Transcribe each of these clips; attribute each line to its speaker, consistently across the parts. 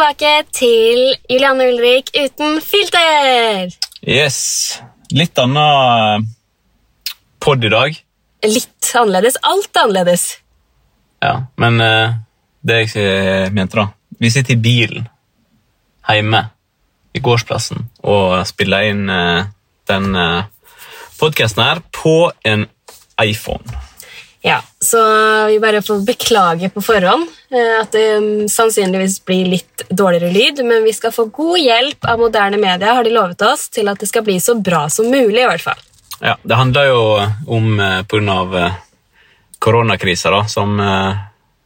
Speaker 1: Tilbake til Julianne Ulrik uten filter!
Speaker 2: Yes. Litt annen pod i dag.
Speaker 1: Litt annerledes. Alt er annerledes.
Speaker 2: Ja, men eh, det jeg ikke mente, da Vi sitter i bilen hjemme i gårdsplassen og spiller inn eh, den podkasten her på en iPhone.
Speaker 1: Ja, så vi bare får beklage på forhånd eh, at det mm, sannsynligvis blir litt dårligere lyd, men vi skal få god hjelp av moderne media, har de lovet oss, til at det skal bli så bra som mulig, i hvert fall.
Speaker 2: Ja, Det handler jo om eh, pga. Eh, koronakrisa, da, som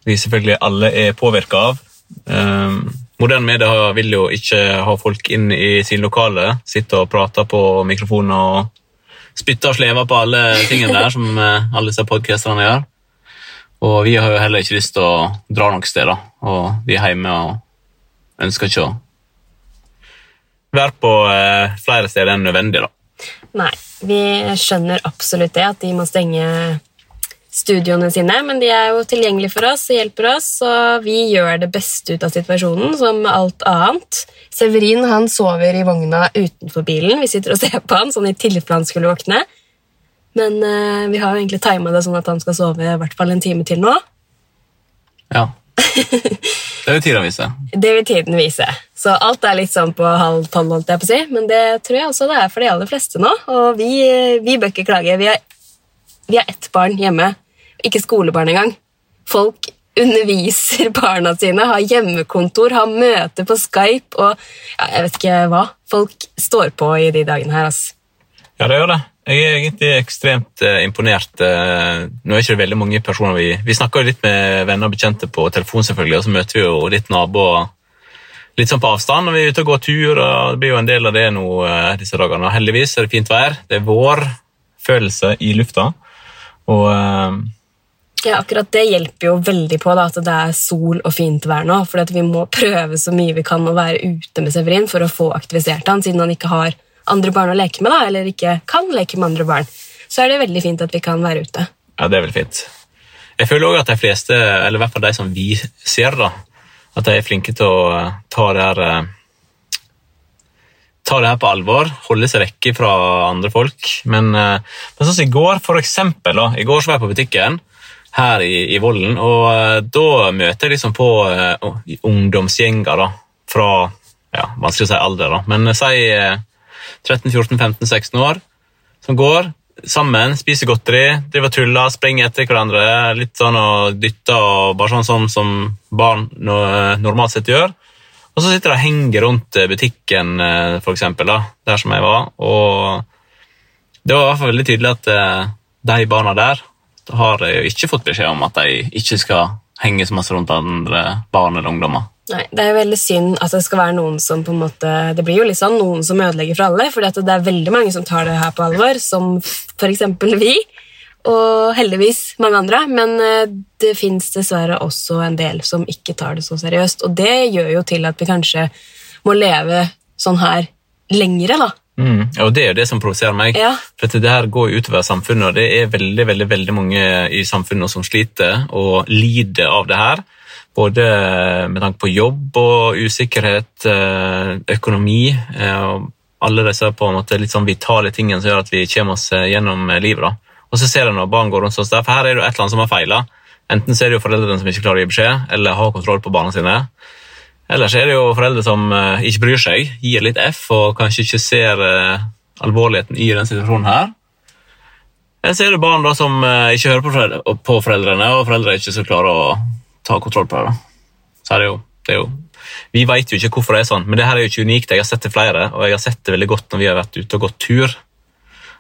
Speaker 2: vi selvfølgelig alle er påvirka av. Moderne medier vil jo ikke ha folk inn i sine lokaler, sitte og prate på mikrofoner og spytte og sleve på alle tingene der som eh, alle disse podkasterne gjør. Og vi har jo heller ikke lyst til å dra noen steder, og vi er hjemme og ønsker ikke å være på eh, flere steder enn nødvendig. da.
Speaker 1: Nei, vi skjønner absolutt det, at de må stenge studioene sine, men de er jo tilgjengelige for oss og hjelper oss, så vi gjør det beste ut av situasjonen, som alt annet. Severin han sover i vogna utenfor bilen. Vi sitter og ser på han, sånn i tilfelle han skulle våkne. Men eh, vi har jo egentlig tima det sånn at han skal sove i hvert fall en time til nå.
Speaker 2: Ja. Det vil tiden vise.
Speaker 1: Det vil tiden vise. Så alt er litt sånn på halv tolv, holdt jeg på å si. Men det tror jeg også det er for de aller fleste nå. Og vi, vi bør ikke klage. Vi har, vi har ett barn hjemme. Ikke skolebarn engang. Folk underviser barna sine, har hjemmekontor, har møter på Skype og ja, jeg vet ikke hva. Folk står på i de dagene her, altså.
Speaker 2: Ja, det gjør det. Jeg er egentlig ekstremt eh, imponert. eh, nå er ikke det veldig mange personer Vi, vi snakker jo litt med venner og bekjente på telefon, selvfølgelig, og så møter vi jo litt naboer litt sånn på avstand. og Vi er ute og går tur, og det blir jo en del av det nå eh, disse dagene. Heldigvis er det fint vær. Det er vårfølelse i lufta. Og eh,
Speaker 1: Ja, akkurat det hjelper jo veldig på da, at det er sol og fint vær nå. For vi må prøve så mye vi kan å være ute med Severin for å få aktivisert han, siden han ikke har andre barn å leke med, da, eller ikke kan leke med andre barn. Så er det veldig fint at vi kan være ute.
Speaker 2: ja, det er veldig fint. Jeg føler også at de fleste, eller i hvert fall de som vi ser, da, at de er flinke til å eh, ta det her eh, ta det her på alvor, holde seg vekke fra andre folk. Men, eh, men sånn som i går, for eksempel, da, i går så var jeg på butikken her i, i Vollen, og eh, da møter jeg liksom på uh, ungdomsgjenger da, fra ja, vanskelig å si alder, da, men eh, si uh, 13-14-15-16 år, som går sammen, spiser godteri, driver tuller, springer etter hverandre, litt sånn og dytter og bare sånn, sånn som barn no, normalt sett gjør. Og så sitter de og henger rundt butikken, for eksempel, da, der som jeg var. Og det var i hvert fall veldig tydelig at de barna der har jo ikke fått beskjed om at de ikke skal henge så masse rundt andre barn eller ungdommer.
Speaker 1: Nei, Det er jo veldig synd at det skal være noen som på en måte, det blir jo litt sånn noen som ødelegger for alle, for det er veldig mange som tar det her på alvor, som eksempel vi, og heldigvis mange andre, men eh, det fins dessverre også en del som ikke tar det så seriøst, og det gjør jo til at vi kanskje må leve sånn her lengre, da.
Speaker 2: Mm. Og Det er jo det som provoserer meg.
Speaker 1: Ja.
Speaker 2: For det her går jo utover samfunnet, og det er veldig veldig, veldig mange i samfunnet som sliter og lider av det her. Både med tanke på jobb og usikkerhet, eh, økonomi eh, og alle disse på en måte litt sånn vitale tingene som gjør at vi kommer oss eh, gjennom livet. da. Og så ser jeg når barn går rundt sånn, for her er det jo et eller annet som har feila. Enten så er det jo foreldrene som ikke klarer å gi beskjed, eller har kontroll på barna sine. Eller så er det jo foreldre som eh, ikke bryr seg, gir litt F og kanskje ikke ser eh, alvorligheten i denne situasjonen her. Eller så er det barn da som eh, ikke hører på, foreldre, på foreldrene, og foreldre ikke så klarer å ta kontroll på det. Så er det jo, det er jo Vi vet jo ikke hvorfor det er sånn, men det her er jo ikke unikt. Jeg har sett det flere, og jeg har sett det veldig godt når vi har vært ute og gått tur.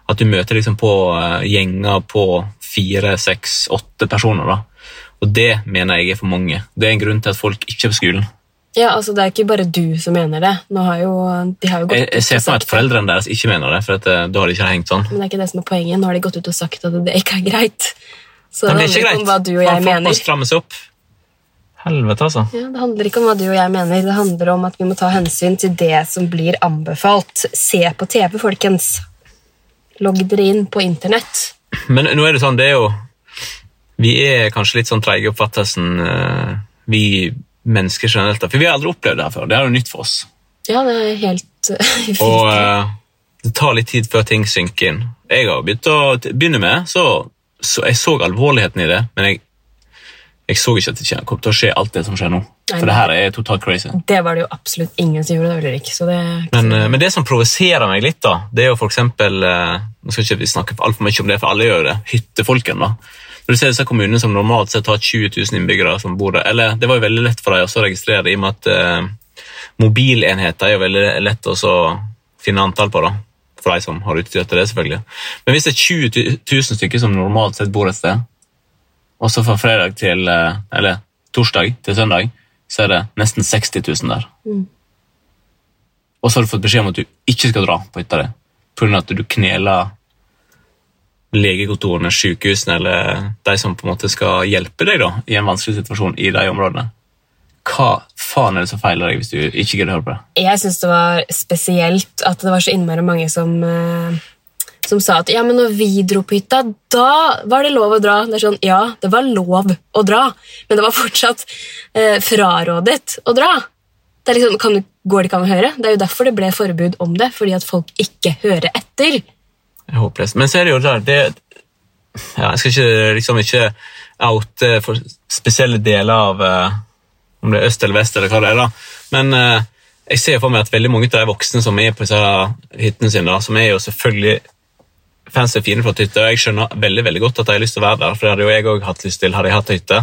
Speaker 2: At du møter liksom på gjenger på fire, seks, åtte personer. da. Og det mener jeg er for mange. Det er en grunn til at folk ikke er på skolen.
Speaker 1: Ja, altså Det er ikke bare du som mener det. Nå har jo, de har jo gått
Speaker 2: Jeg, jeg ser for meg at foreldrene deres ikke mener det, for at, eh, da har de ikke hengt sånn.
Speaker 1: Men det er ikke det som er poenget. Nå har de gått ut og sagt at det ikke er greit. Så det
Speaker 2: det er ikke
Speaker 1: handler ikke om hva du og jeg
Speaker 2: mener. folk må stramme seg opp. Helvete, altså.
Speaker 1: Ja, Det handler ikke om hva du og jeg mener, det handler om at vi må ta hensyn til det som blir anbefalt. Se på TV, folkens. Logg dere inn på internett.
Speaker 2: Men nå er det sånn, det er jo Vi er kanskje litt sånn treige i oppfattelsen. eh, Vi mennesker generelt. For vi har aldri opplevd det her før. Det er jo nytt for oss.
Speaker 1: Ja, det er helt
Speaker 2: Og uh, det tar litt tid før ting synker inn. Jeg har begynt å begynne med, så, så jeg så alvorligheten i det, men jeg, jeg så ikke at det kom til å skje alt det som skjer nå.
Speaker 1: Nei,
Speaker 2: For det her er totalt crazy.
Speaker 1: Det var det jo absolutt ingen som gjorde, Ulrik. Så det
Speaker 2: Men, eh, men det som provoserer meg litt, da, det er jo for eksempel eh, Nå skal ikke vi snakke altfor mye om det, for alle gjør det. Hyttefolken, da. Når du ser disse kommunene som normalt sett har 20 000 innbyggere som bor der Eller det var jo veldig lett for dem å registrere, i og med at eh, mobilenheter er jo veldig lett å finne antall på. da. For de som har utstyr til det, selvfølgelig. Men hvis det er 20 000 stykker som normalt sett bor et sted, og så fra fredag til eh, Eller torsdag til søndag, så er det nesten 60 000 der.
Speaker 1: Mm.
Speaker 2: Og så har du fått beskjed om at du ikke skal dra på hytta di pga. at du kneler legekontorene, sykehusene eller de som på en måte skal hjelpe deg da, i en vanskelig situasjon i de områdene. Hva faen er det som feiler deg hvis du ikke gidder å høre på det?
Speaker 1: Jeg syns det var spesielt at det var så innmari mange som, eh, som sa at ja, men når vi dro på hytta, da var det lov å dra. Det er sånn, Ja, det var lov å dra, men det var fortsatt eh, frarådet å dra. Det er liksom, kan, Går det ikke an å høre? Det er jo derfor det ble forbud om det, fordi at folk ikke hører etter.
Speaker 2: Er håpløst. Men så er det jo der det, ja, Jeg skal ikke, liksom ikke oute for spesielle deler av eh, om det er øst eller vest, eller hva det er. da. Men eh, jeg ser for meg at veldig mange av de voksne som er på disse hyttene sine, da, som er jo selvfølgelig fancy og fine flotte hytter, og jeg skjønner veldig veldig godt at de har lyst til å være der, for det hadde jo jeg òg hatt lyst til, hadde jeg hatt hytte.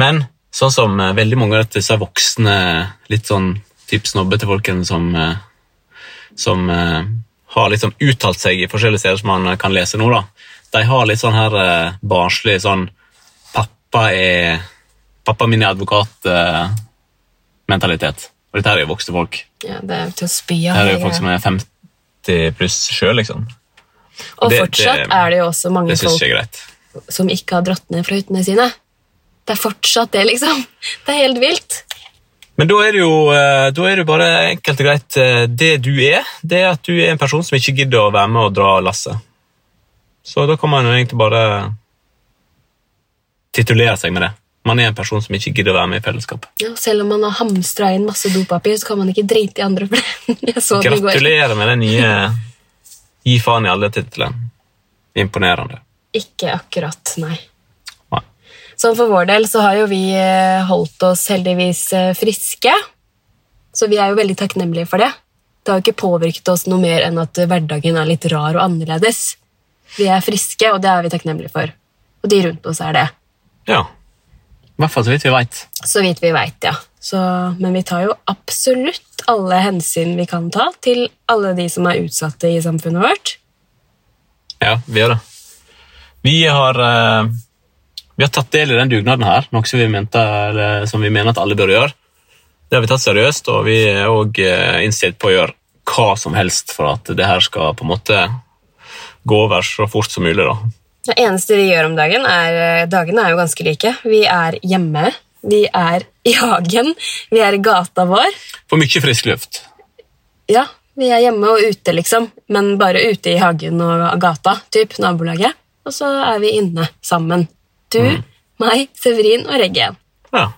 Speaker 2: Men sånn som eh, veldig mange av disse voksne, litt sånn type snobbete folkene som, eh, som eh, har liksom uttalt seg i forskjellige steder som man kan lese nå, da. De har litt sånn her eh, barnslig sånn Pappa er Pappa min er advokat-mentalitet. og dette her er jo voksne folk.
Speaker 1: Ja, Det er til å spy
Speaker 2: av.
Speaker 1: av.
Speaker 2: er jo folk som er 50 pluss sjøl, liksom.
Speaker 1: Og
Speaker 2: det-
Speaker 1: fortsatt
Speaker 2: det-
Speaker 1: er det jo også mange folk som ikke har dratt ned fra hyttene sine. Det er fortsatt det, liksom. Det er helt vilt.
Speaker 2: Men da er det jo eh, er det bare enkelt og greit eh, Det du er, det er at du er en person som ikke gidder å være med og dra lasset. Så da kan man jo egentlig bare titulere seg med det. Man er en person som ikke gidder å være med i fellesskapet.
Speaker 1: Ja, selv om man har hamstra inn masse dopapir, så kan man ikke drite i andre for det.
Speaker 2: Gratulerer med den nye Gi faen i alle-tittelen. Imponerende.
Speaker 1: Ikke akkurat. Nei. Sånn for vår del så har jo vi eh, holdt oss heldigvis eh, friske, så vi er jo veldig takknemlige for det. Det har jo ikke påvirket oss noe mer enn at eh, hverdagen er litt rar og annerledes. Vi er friske, og det er vi takknemlige for. Og de rundt oss er det.
Speaker 2: Ja. I hvert fall så vidt vi veit.
Speaker 1: Så vidt vi veit, ja. Så, men vi tar jo absolutt alle hensyn vi kan ta til alle de som er utsatte i samfunnet vårt.
Speaker 2: Ja, vi gjør det. Vi har, eh, vi har tatt del i den dugnaden her, noe som vi, mente, som vi mener at alle bør gjøre. Det har vi tatt seriøst, og vi er òg innstilt på å gjøre hva som helst for at det her skal på en måte gå over så fort som mulig. da.
Speaker 1: Det eneste vi gjør om dagen, er Dagene er jo ganske like. Vi er hjemme, vi er i hagen, vi er i gata vår.
Speaker 2: For mye frisk luft.
Speaker 1: Ja, vi er hjemme og ute, liksom, men bare ute i hagen og gata, typ nabolaget. Og så er vi inne sammen. Du, meg, Severin og Reggen.
Speaker 2: Ja.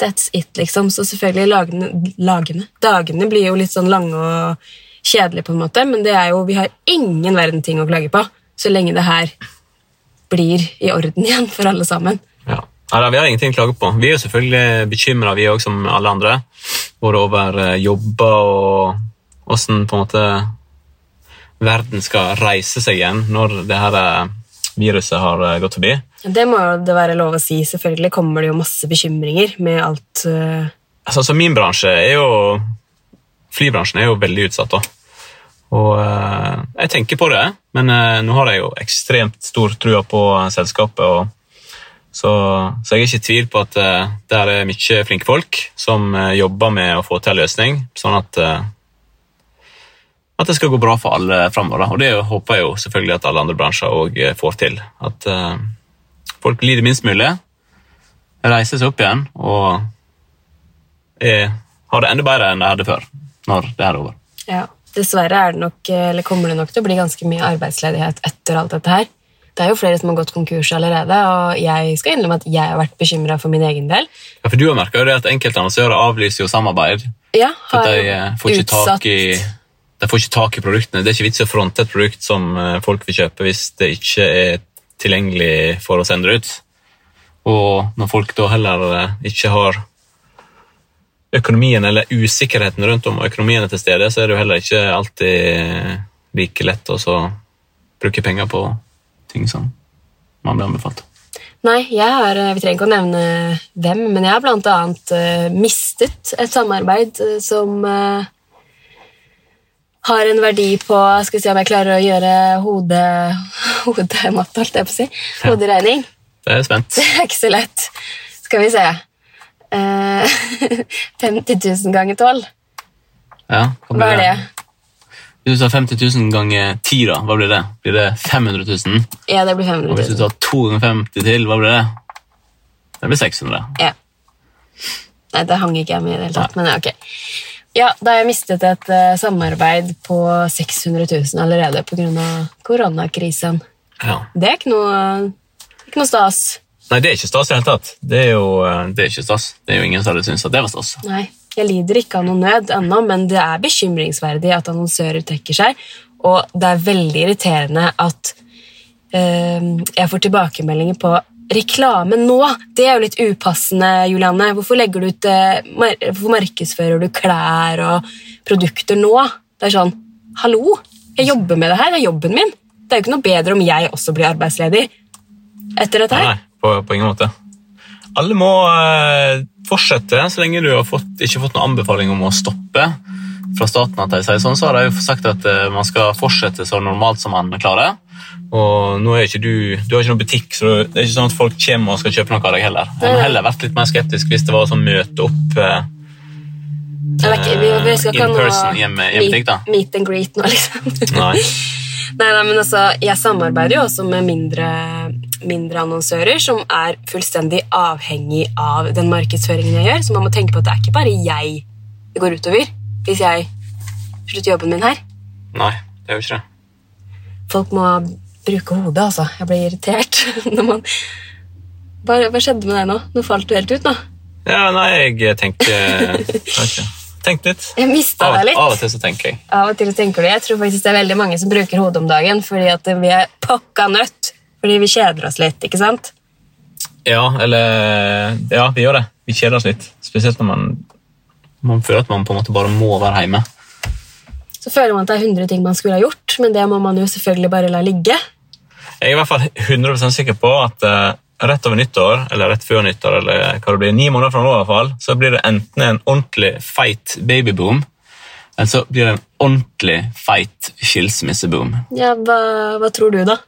Speaker 1: That's it, liksom. Så selvfølgelig lagene, lagene Dagene blir jo litt sånn lange og kjedelige, på en måte, men det er jo, vi har ingen verden ting å klage på så lenge det her blir i orden igjen for alle sammen.
Speaker 2: Ja. Nei, vi har ingenting å klage på. Vi er jo selvfølgelig bekymra, vi òg, som alle andre. Både over eh, jobber og åssen på en måte verden skal reise seg igjen når det her eh, viruset har eh, gått forbi.
Speaker 1: Det må det være lov å si. Selvfølgelig kommer det jo masse bekymringer med alt øh,
Speaker 2: Altså, altså Min bransje er jo Flybransjen er jo veldig utsatt. da. Og eh, Jeg tenker på det, men eh, nå har jeg jo ekstremt stor trua på eh, selskapet. og så, så jeg er ikke i tvil på at uh, det er mye flinke folk som eh, jobber med å få til en løsning, sånn at eh, at det skal gå bra for alle framover. Og det håper jeg jo selvfølgelig at alle andre bransjer òg får til. At eh, folk lider minst mulig, reiser seg opp igjen og er, har det enda bedre enn de hadde før, når det er over.
Speaker 1: Ja, dessverre er det nok, eller kommer det nok til å bli ganske mye arbeidsledighet etter alt dette her. Det er jo flere som har gått konkurs allerede, og jeg skal innrømme at jeg har vært bekymra for min egen del.
Speaker 2: Ja, for Du har merka at enkelte annonsører avlyser jo samarbeid.
Speaker 1: Ja,
Speaker 2: For
Speaker 1: har
Speaker 2: de eh, får ikke
Speaker 1: utsatt
Speaker 2: tak i de får ikke tak i produktene. Det er ikke vits i å fronte et produkt som eh, folk vil kjøpe hvis det ikke er tilgjengelig for å sende ut. Og når folk da heller eh, ikke har økonomien eller usikkerheten rundt om økonomien er til stede, så er det jo heller ikke alltid like lett å bruke penger på ting som man blir anbefalt.
Speaker 1: Nei, jeg har, vi trenger ikke å nevne hvem, men jeg har eh, mistet et samarbeid eh, som eh, har en verdi på Skal vi se om jeg klarer å gjøre hode, hodematte, holdt jeg på å si.
Speaker 2: Ja.
Speaker 1: Hoderegning.
Speaker 2: Det er spent.
Speaker 1: Det er ikke så lett. Skal vi se. uh, 50 000 ganger 12.
Speaker 2: Ja,
Speaker 1: Hva er det?
Speaker 2: Hvis du sa 50 000 ganger 10, da, hva blir det? Blir det 500 000?
Speaker 1: Ja, det blir
Speaker 2: Og
Speaker 1: 500
Speaker 2: hvis du tar 2 ganger 50 til, hva blir det? Det blir 600.
Speaker 1: Ja. Nei, det hang ikke jeg med i det hele tatt, men ja, ok. Ja, da har jeg mistet et uh, samarbeid på 600 000 allerede pga. koronakrisen.
Speaker 2: Ja.
Speaker 1: Det er ikke noe, ikke noe stas.
Speaker 2: Nei, det er ikke stas i det hele tatt. Det er jo eh, det er ikke stas. Det er jo ingen som hadde syntes at det var stas.
Speaker 1: Nei, jeg lider ikke av noe nød ennå, men det er bekymringsverdig at annonsører trekker seg, og det er veldig irriterende at uh, jeg får tilbakemeldinger på reklame nå. Det er jo litt upassende, Julianne. Hvorfor, ut, eh, hvorfor markedsfører du klær og produkter nå? Det er sånn, hallo, jeg jobber med det her, det er jobben min. Det er jo ikke noe bedre om jeg også blir arbeidsledig etter dette her.
Speaker 2: nei på, på ingen måte. Alle må eh, fortsette så lenge du har fått, ikke fått noen anbefaling om å stoppe fra staten. at de sier sånn, Så har de jo sagt at eh, man skal fortsette så normalt som man klarer. Og nå er ikke du, du har ikke noen butikk, så det er ikke sånn at folk kommer og skal kjøpe noe av deg heller. Jeg hadde heller vært litt mer skeptisk hvis det var sånn møte opp eh,
Speaker 1: ikke, vi, vi skal
Speaker 2: in person i en- butikk, da.
Speaker 1: meet and greet nå, liksom.
Speaker 2: Nei.
Speaker 1: Nei, nei, men altså, Jeg samarbeider jo også med mindre, mindre annonsører som er fullstendig avhengig av den markedsføringen jeg gjør. Så man må tenke på at det er ikke bare jeg det går utover hvis jeg slutter jobben min her.
Speaker 2: Nei, det er jo ikke det.
Speaker 1: Folk må bruke hodet, altså. Jeg blir irritert når man bare, Hva skjedde med deg nå? Nå falt du helt ut, nå.
Speaker 2: Ja, nei, jeg ikke. Tenk litt.
Speaker 1: Jeg mista deg litt.
Speaker 2: av og til så tenker jeg.
Speaker 1: Av og til tenker du Jeg tror faktisk det er veldig mange som bruker hodet om dagen fordi at vi er pakka nødt. Fordi vi kjeder oss litt, ikke sant?
Speaker 2: Ja, eller Ja, vi gjør det. Vi kjeder oss litt. Spesielt når man Man føler at man på en måte bare må være hjemme.
Speaker 1: Så føler man at det er 100 ting man skulle ha gjort, men det må man jo selvfølgelig bare la ligge.
Speaker 2: Jeg er i hvert fall 100 sikker på at eh, rett over nyttår, eller rett før nyttår, eller hva det blir, ni måneder fra nå, i hvert fall, så blir det enten en ordentlig feit babyboom, eller så blir det en ordentlig feit skilsmisseboom.
Speaker 1: Ja, hva, hva tror du, da?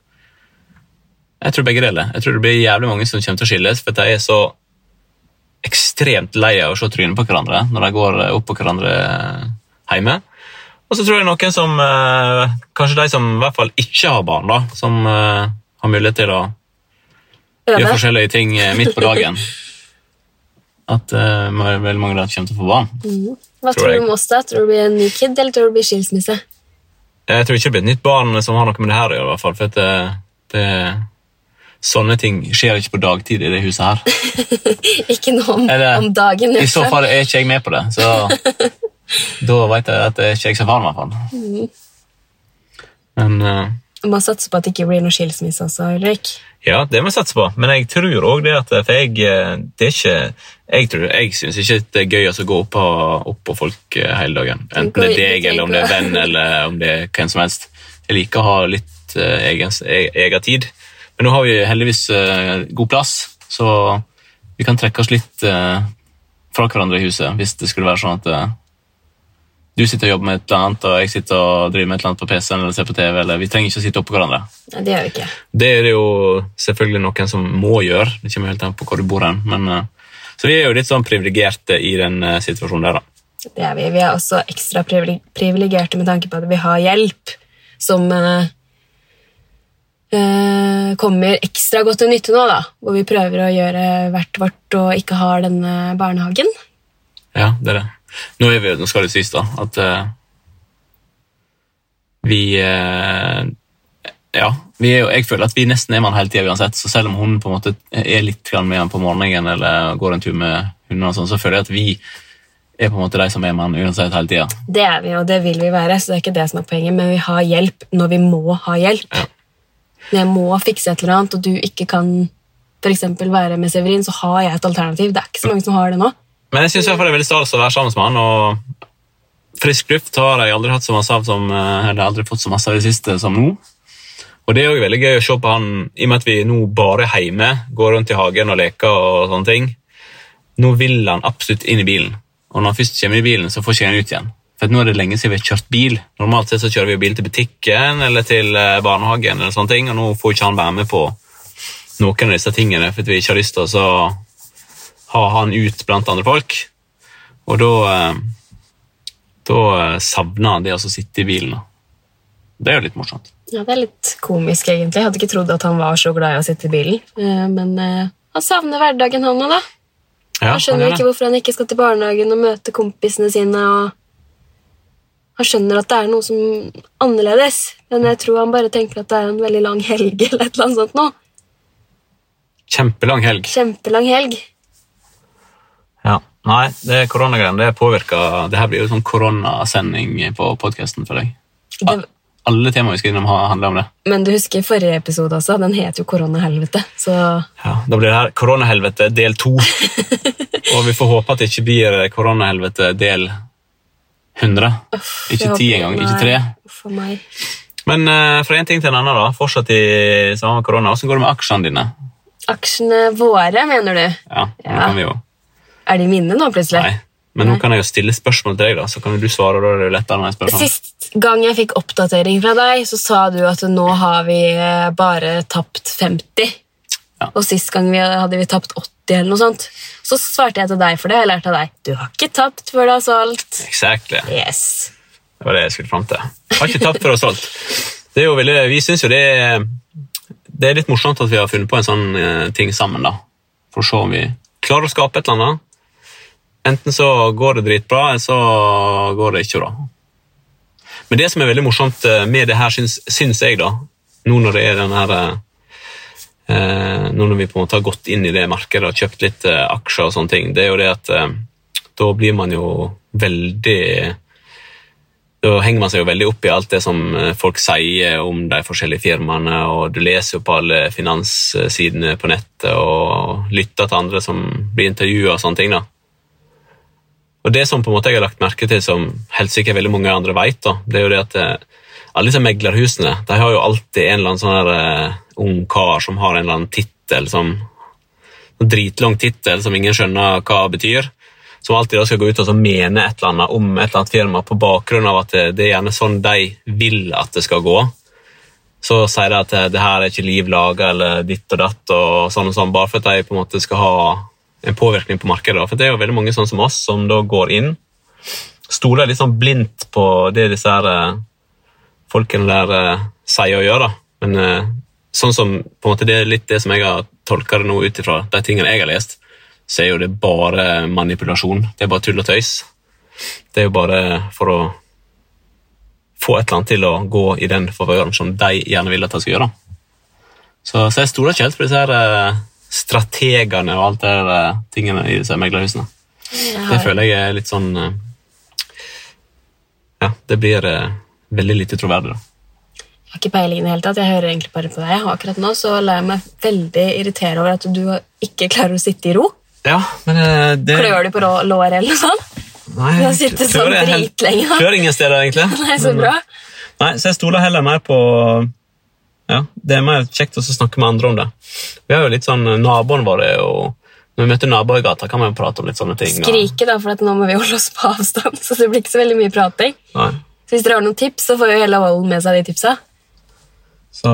Speaker 2: Jeg tror begge deler. Jeg tror det blir jævlig mange som kommer til å skilles, for de er så ekstremt lei av å se trynet på hverandre når de går opp på hverandre hjemme. Og så tror jeg noen som eh, Kanskje de som i hvert fall ikke har barn, da, som eh, har mulighet til å gjøre forskjellige ting eh, midt på dagen. At eh, veldig mange av dem kommer til å få barn.
Speaker 1: Hva
Speaker 2: tror
Speaker 1: tror du om oss, da? Tror du det blir en ny kid, eller tror du det blir skilsmisse?
Speaker 2: Jeg tror ikke det blir et nytt barn som har noe med det her å gjøre. i hvert fall, for det, det, Sånne ting skjer ikke på dagtid i det huset her.
Speaker 1: Ikke noe om, om dagen.
Speaker 2: I så fall er ikke jeg med på det, så da vet jeg at det er ikke jeg som har meg hvert fall. Men uh,
Speaker 1: Man satser på at det ikke blir noe skilsmisse også, Ulrik.
Speaker 2: ja, det må vi satse på. Men jeg tror òg det at For jeg eh, det er ikke Jeg, tror- jeg syns ikke det er gøy å gå opp på, opp på folk eh, hele dagen. Enten det er deg, eller om det er venn, eller om det er hvem som helst. Jeg liker å ha litt uh, egen, e- egen tid. Men nå har vi heldigvis uh, god plass, så vi kan trekke oss litt uh, fra hverandre i huset hvis det skulle være sånn at eh, du sitter og jobber med et eller annet, og jeg sitter og driver med et eller annet på PC-en eller ser på TV. eller Vi trenger ikke å sitte oppå hverandre.
Speaker 1: Nei, det gjør vi ikke.
Speaker 2: Det er det jo selvfølgelig noen som må gjøre. Det kommer helt an på hvor du bor hen. Men, eh, så vi er jo litt sånn privilegerte i den eh, situasjonen der, da.
Speaker 1: Det er vi. Vi er også ekstra privile- privilegerte med tanke på at vi har hjelp som eh, eh, kommer ekstra godt til nytte nå, da. Hvor vi prøver å gjøre hvert vårt og ikke har denne barnehagen.
Speaker 2: Ja, det er det. Nå, er vi, nå skal det sies, da, at uh, vi uh, Ja, vi er jo, jeg føler at vi nesten er med han hele tida uansett. Så selv om hun på en måte er litt med han på morgenen eller går en tur med hundene, og sånn, så føler jeg at vi er på en måte de som er med han uansett hele tida.
Speaker 1: Det er vi, og det vil vi være, så det er ikke det som er poenget. Men vi har hjelp når vi må ha hjelp.
Speaker 2: Ja.
Speaker 1: Når jeg må fikse et eller annet, og du ikke kan for være med Severin, så har jeg et alternativ. Det er ikke så mange som har det nå.
Speaker 2: Men jeg syns det er veldig stas å være sammen med han. og Frisk luft har jeg aldri så av som, eh, aldri fått så masse av i det siste som nå. Og det er også veldig gøy å se på han, i og med at vi nå bare er hjemme, går rundt i hagen og leker og sånne ting. Nå vil han absolutt inn i bilen, og når han først kommer i bilen, så får ikke han ut igjen. For nå er det lenge siden vi har kjørt bil. Normalt sett så kjører vi bil til butikken eller til eh, barnehagen, eller sånne ting, og nå får ikke han være med på noen av disse tingene, for vi ikke har lyst til å ha han ut blant andre folk. Og da, eh, da savner han det å sitte i bilen. Det er jo litt morsomt.
Speaker 1: Ja, Det er litt komisk, egentlig. Jeg hadde ikke trodd at han var så glad i å sitte i bilen. Eh, Men eh, han savner hverdagen, han òg, da.
Speaker 2: Ja,
Speaker 1: Han skjønner
Speaker 2: han
Speaker 1: ikke hvorfor han ikke skal til barnehagen og møte kompisene sine. og Han skjønner at det er noe som er annerledes, men jeg tror han bare tenker at det er en veldig lang helg. eller et eller annet sånt nå.
Speaker 2: Kjempelang helg.
Speaker 1: Kjempelang helg.
Speaker 2: Ja. Nei, det koronagreiene det påvirker Det her blir jo sånn koronasending på podkasten for deg.
Speaker 1: Det,
Speaker 2: Alle temaer vi skal innom, handler om det.
Speaker 1: men du husker forrige episode også? Den het jo Koronahelvete. Så
Speaker 2: Ja, Da blir det her koronahelvete del to. Og vi får håpe at det ikke blir koronahelvete del 100. Ikke
Speaker 1: jeg
Speaker 2: ti engang, ikke tre.
Speaker 1: For meg.
Speaker 2: Men uh, fra en ting til en annen, da. Fortsatt i samme korona. Hvordan går det med aksjene dine?
Speaker 1: Aksjene våre, mener du?
Speaker 2: Ja, det
Speaker 1: Ja.
Speaker 2: kan vi jo
Speaker 1: Er de mine nå, plutselig?
Speaker 2: Nei. Men nå kan jeg jo stille spørsmål til deg, da, så kan du svare. og da er det lettere når jeg spør sånn.
Speaker 1: Sist gang jeg fikk oppdatering fra deg, så sa du at nå har vi eh, bare tapt 50.
Speaker 2: Ja.
Speaker 1: Og sist gang vi hadde vi tapt 80 eller noe sånt. Så svarte jeg til deg, for det har jeg lært av deg. Du har ikke tapt før du har solgt.
Speaker 2: Exactly.
Speaker 1: Yes.
Speaker 2: Det var det jeg skulle fram til. Har ikke tapt før og solgt. Det er jo veldig, vi syns jo det er, det er litt morsomt at vi har funnet på en sånn eh, ting sammen, da. For å se om vi klarer å skape et eller annet. Enten så går det dritbra, eller så går det ikke bra. Men det som er veldig morsomt eh, med det her, syns, syns jeg, da, nå når det er den her eh, eh, Nå når vi på en måte har gått inn i det markedet og kjøpt litt aksjer og sånne ting, det er jo det at da blir man jo veldig da henger man seg jo veldig opp i alt det som folk sier om de forskjellige firmaene, og du leser jo på alle finanssidene på nettet og lytter til andre som blir intervjua og sånne ting. da. Og Det som på en måte jeg har lagt merke til, som helt sikkert veldig mange andre vet, da, det er jo det at eh, alle disse meglerhusene de har jo alltid en eller annen sånn eh, ung kar som har en eller annen tittel som en dritlang tittel som ingen skjønner hva betyr som alltid da skal gå ut og mene et eller annet om et eller annet firma på bakgrunn av at det, det er gjerne sånn de vil at det skal gå. Så sier de at det her er ikke liv laga eller ditt og datt, og sånn og sånn, bare for at de på en måte skal ha en påvirkning på markedet. For det er jo veldig mange sånn som oss som da går inn, stoler litt sånn blindt på det disse her eh, folkene der eh, sier og gjør. da. Men eh, sånn som på en måte det er litt det som jeg har tolka det nå ut ifra de tingene jeg har lest, så er jo det bare manipulasjon. Det er bare tull og tøys. Det er jo bare for å få et eller annet til å gå i den favøren som de gjerne vil at de skal gjøre. Så, så jeg stoler ikke helt på disse her eh, strategene og alt det der eh, tingene i disse meglerhusene.
Speaker 1: Har...
Speaker 2: Det føler jeg er litt sånn eh, Ja, det blir eh, veldig lite troverdig, da.
Speaker 1: jeg har ikke peiling i det hele tatt. Jeg hører egentlig bare på deg. Akkurat nå så lar jeg meg veldig irritere over at du ikke klarer å sitte i ro.
Speaker 2: Ja, men det
Speaker 1: Klør du på låret eller noe sånt?
Speaker 2: Nei,
Speaker 1: Du har sittet sånn
Speaker 2: jeg helt-
Speaker 1: dritlenge.
Speaker 2: Klør ingen steder, egentlig.
Speaker 1: Nei, så bra.
Speaker 2: Nei, så jeg stoler heller mer på Ja, Det er mer kjekt å snakke med andre om det. Vi har jo litt sånn, Naboene våre jo Når vi møter naboer i gata, kan vi jo prate om litt sånne ting.
Speaker 1: Skrike, da, for nå må vi holde oss på avstand. Så det blir ikke så veldig mye prating.
Speaker 2: Nei.
Speaker 1: Så hvis dere har noen tips, så får jo hele Volden med seg de tipsa.
Speaker 2: Så,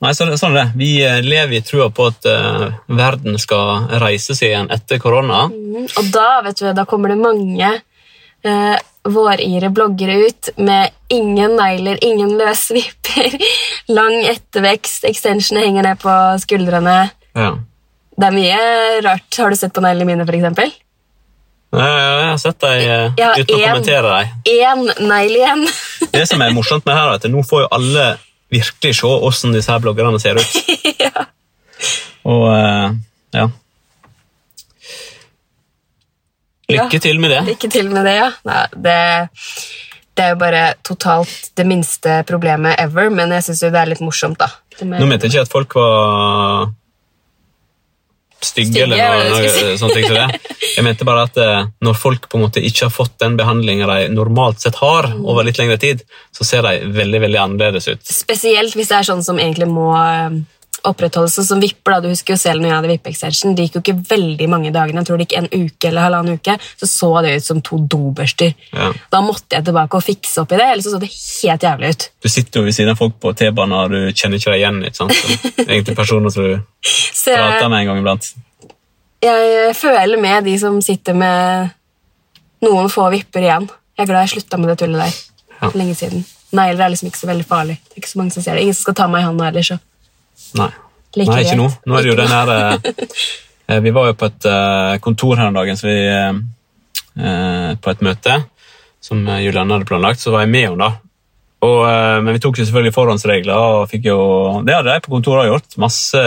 Speaker 2: nei, så, sånn er det. Vi eh, lever i trua på at uh, verden skal reise seg igjen etter korona.
Speaker 1: Mm, Og da, vet du, da kommer det mange eh, våryre bloggere ut med ingen negler, ingen løsvipper, lang ettervekst, extensionene henger ned på skuldrene.
Speaker 2: Ja.
Speaker 1: Det er mye rart. Har du sett på neglene mine, eksempel?
Speaker 2: Nei, Jeg har sett deg eh,
Speaker 1: Ja,
Speaker 2: uten å kommentere deg.
Speaker 1: Én negl igjen.
Speaker 2: Det som er morsomt med her, er at nå får jo alle virkelig se hvordan disse her bloggerne ser ut.
Speaker 1: ja.
Speaker 2: Og eh, ja. Lykke til med det.
Speaker 1: Lykke til med det, ja. Nei, det, det er jo bare totalt det minste problemet ever, men jeg syns jo det er litt morsomt, da. Med-
Speaker 2: Nå mente jeg ikke at folk var stygge,
Speaker 1: Stygge,
Speaker 2: eller noe, noe, si. sånt. Ikke det. Jeg mente bare at eh, når folk på en måte ikke har fått den behandlinga de normalt sett har
Speaker 1: Mm.
Speaker 2: over litt lengre tid, så ser de veldig veldig annerledes ut.
Speaker 1: Spesielt hvis det er sånn som egentlig må opprettholdes. Sånn som vipper, da. Du husker jo selv når jeg hadde vippe-extension. Det gikk jo ikke veldig mange dagene. Jeg tror det gikk en uke eller halvannen uke. Så så det ut som to dobørster.
Speaker 2: Ja.
Speaker 1: Da måtte jeg tilbake og fikse opp i det, ellers så så det helt jævlig ut.
Speaker 2: Du sitter jo ved siden av folk på T-banen, og du kjenner ikke deg igjen. ikke sant? Så, egentlig personer som du
Speaker 1: Så
Speaker 2: prater med en gang iblant.
Speaker 1: jeg føler med de som sitter med noen få vipper igjen. Jeg er glad jeg slutta med det tullet der.
Speaker 2: Ja.
Speaker 1: Lenge siden. Negler er liksom ikke så veldig farlig. Det er ikke så mange som ser det. Ingen som skal ta meg i hånda heller, så
Speaker 2: Nei.
Speaker 1: like
Speaker 2: Nei, ikke nå. Nå er det jo den her eh, eh, Vi var jo på et eh, kontor her om dagen, så vi På et møte som Julianne hadde planlagt, så var jeg med henne da. Og, eh, men vi tok jo selvfølgelig forhåndsregler, og fikk jo Det hadde de på kontoret gjort. Masse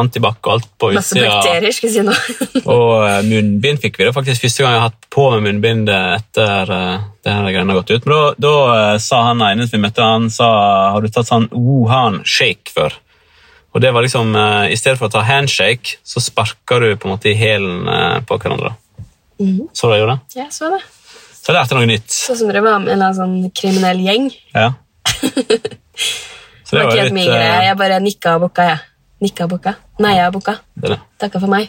Speaker 2: antibac og alt på utsida.
Speaker 1: Masse bakterier, skal jeg si nå.
Speaker 2: Og eh, munnbind fikk vi. Det faktisk første gang jeg har hatt på meg munnbind etter eh, det her greiene har gått ut. Men da, da sa han ene vi møtte, han sa har du tatt sånn Wuhan-shake før? Og det var liksom, I stedet for å ta handshake, så sparka du på en måte i hælen på hverandre.
Speaker 1: Mhm.
Speaker 2: Så du gjorde det?
Speaker 1: Ja, så det.
Speaker 2: Så jeg lærte noe nytt.
Speaker 1: Sånn som dere var med en eller annen sånn kriminell gjeng.
Speaker 2: Ja. Så
Speaker 1: Det var ikke helt min greie.
Speaker 2: eh,
Speaker 1: Jeg bare nikka og bukka, jeg. Nikka og bukka. Neia og bukka.
Speaker 2: det.
Speaker 1: Takka for meg.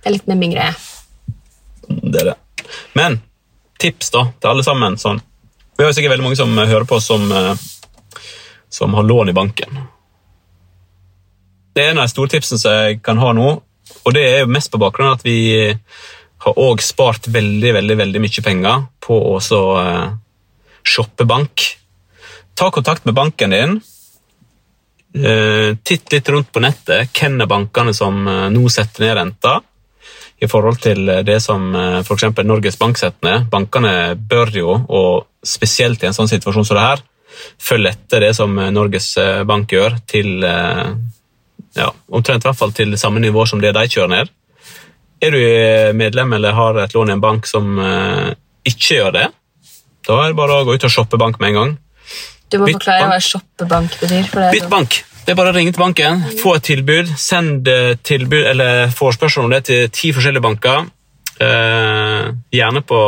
Speaker 1: Det er litt mer min greie.
Speaker 2: Det er det. Men tips da, til alle sammen. Sånn. Vi har jo sikkert veldig mange som hører på som, eh, som har lån i banken. Det er en av de store tipsene som jeg kan ha nå, og det er jo mest på bakgrunn av at vi har også spart veldig, veldig, veldig mye penger på å så, eh, shoppe bank. Ta kontakt med banken din. Eh, titt litt rundt på nettet. Hvem er bankene som eh, nå setter ned renta? i forhold til det som f.eks. Norges Bank setter ned. Bankene bør jo, og spesielt i en sånn situasjon som det her, følge etter det som Norges Bank gjør, til ja, omtrent i hvert fall til samme nivå som det de kjører ned. Er du medlem eller har et lån i en bank som eh, ikke gjør det, da er det bare å gå ut og shoppe bank med en gang.
Speaker 1: Du må
Speaker 2: Bytt
Speaker 1: forklare
Speaker 2: bank.
Speaker 1: hva shoppebank betyr. For det
Speaker 2: Bytt bank! Det er bare å ringe til banken, få et tilbud, send eh, tilbud eller forespørsel om det til ti forskjellige banker. Eh, gjerne på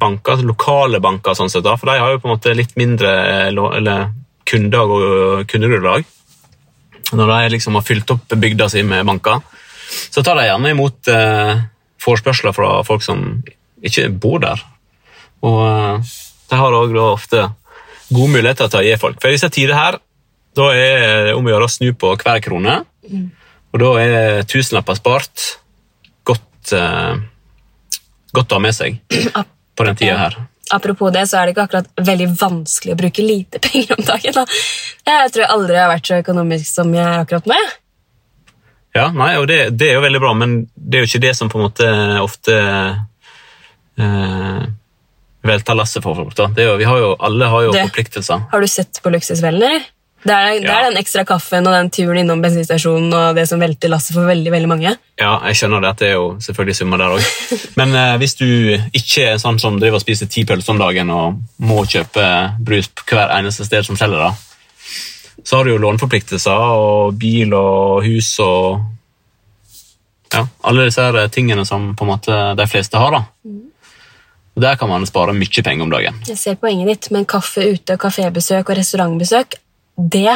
Speaker 2: banker, lokale banker, sånn sett, da, for de har jo på en måte litt mindre eh, eller kunder og kundegrunnlag. Når de liksom har fylt opp bygda si med banker, så tar de gjerne imot eh, forespørsler fra folk som ikke bor der. Og eh, de har òg ofte gode muligheter til å gi folk. For i disse tider her da er det om å gjøre å snu på hver krone, og da er tusenlapper spart godt, eh, godt å ha med seg på den tida her.
Speaker 1: Apropos det, så er det ikke akkurat veldig vanskelig å bruke lite penger om dagen. Da. Jeg tror jeg aldri har vært så økonomisk som jeg er akkurat nå.
Speaker 2: Ja, nei, og det, det er jo veldig bra, men det er jo ikke det som på en måte ofte eh, velter lasset for folk. da. Det jo, vi har jo, alle har jo
Speaker 1: Det-
Speaker 2: forpliktelser.
Speaker 1: Har du sett på Luksusfellen, eller? Det er, det er den ekstra kaffen og den turen innom bensinstasjonen og det som velter lasset for veldig veldig mange.
Speaker 2: Ja, jeg skjønner det at det er jo selvfølgelig summer der òg. Men eh, hvis du ikke er sånn som driver og spiser ti pølser om dagen og må kjøpe brus på hver eneste sted som selger det, så har du jo låneforpliktelser og bil og hus og ja, alle disse her tingene som på en måte de fleste har. da. Og Der kan man spare mye penger om dagen.
Speaker 1: Jeg ser poenget ditt, men kaffe ute, kafébesøk og restaurantbesøk, det